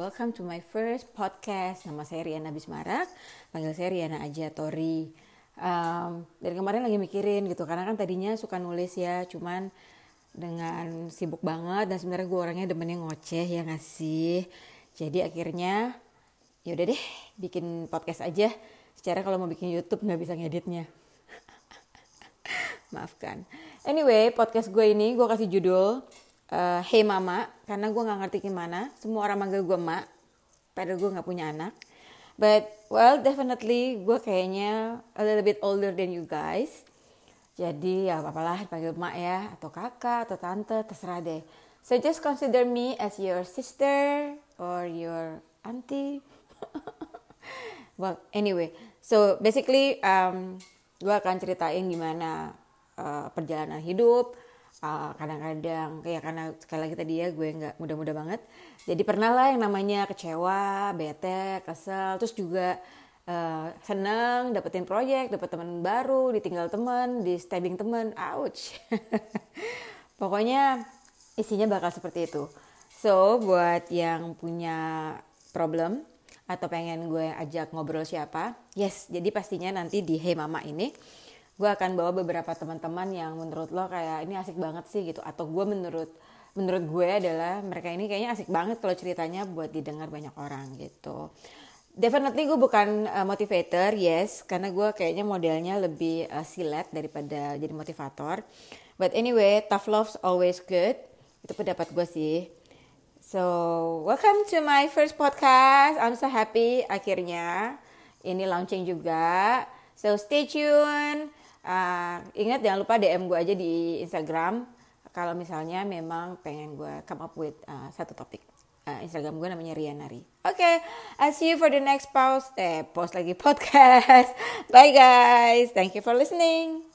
welcome to my first podcast. Nama saya Riana Bismarak, panggil saya Riana aja Tori. Um, dari kemarin lagi mikirin gitu, karena kan tadinya suka nulis ya, cuman dengan sibuk banget dan sebenarnya gue orangnya demennya ngoceh ya ngasih. Jadi akhirnya yaudah deh bikin podcast aja. Secara kalau mau bikin YouTube nggak bisa ngeditnya. Maafkan. Anyway, podcast gue ini gue kasih judul uh, Hey Mama karena gue nggak ngerti gimana semua orang manggil gue mak padahal gue nggak punya anak. But well definitely gue kayaknya a little bit older than you guys. Jadi ya apalah panggil mak ya atau kakak atau tante terserah deh. So just consider me as your sister or your auntie. Well anyway so basically um, gue akan ceritain gimana uh, perjalanan hidup kadang kadang-kadang. Kayak karena sekali lagi tadi ya gue nggak muda-muda banget. Jadi pernah lah yang namanya kecewa bete kesel. Terus juga uh, seneng dapetin proyek dapet teman baru ditinggal teman di stabbing teman. Ouch. Pokoknya isinya bakal seperti itu. So buat yang punya problem atau pengen gue ajak ngobrol siapa yes jadi pastinya nanti di Hey Mama ini gue akan bawa beberapa teman-teman yang menurut lo kayak ini asik banget sih gitu. Atau gue menurut menurut gue adalah mereka ini kayaknya asik banget kalau ceritanya buat didengar banyak orang gitu. Definitely gue bukan uh, motivator yes karena gue kayaknya modelnya lebih uh, silet daripada jadi motivator. But anyway tough love's always good. Itu pendapat gue sih. So welcome to my first podcast. I'm so happy akhirnya ini launching juga. So stay tuned Uh, ingat jangan lupa DM gue aja di Instagram kalau misalnya memang pengen gue come up with uh, satu topik. Uh, Instagram gue namanya Rianari. Oke, okay, I see you for the next post. Eh, post lagi podcast. Bye guys. Thank you for listening.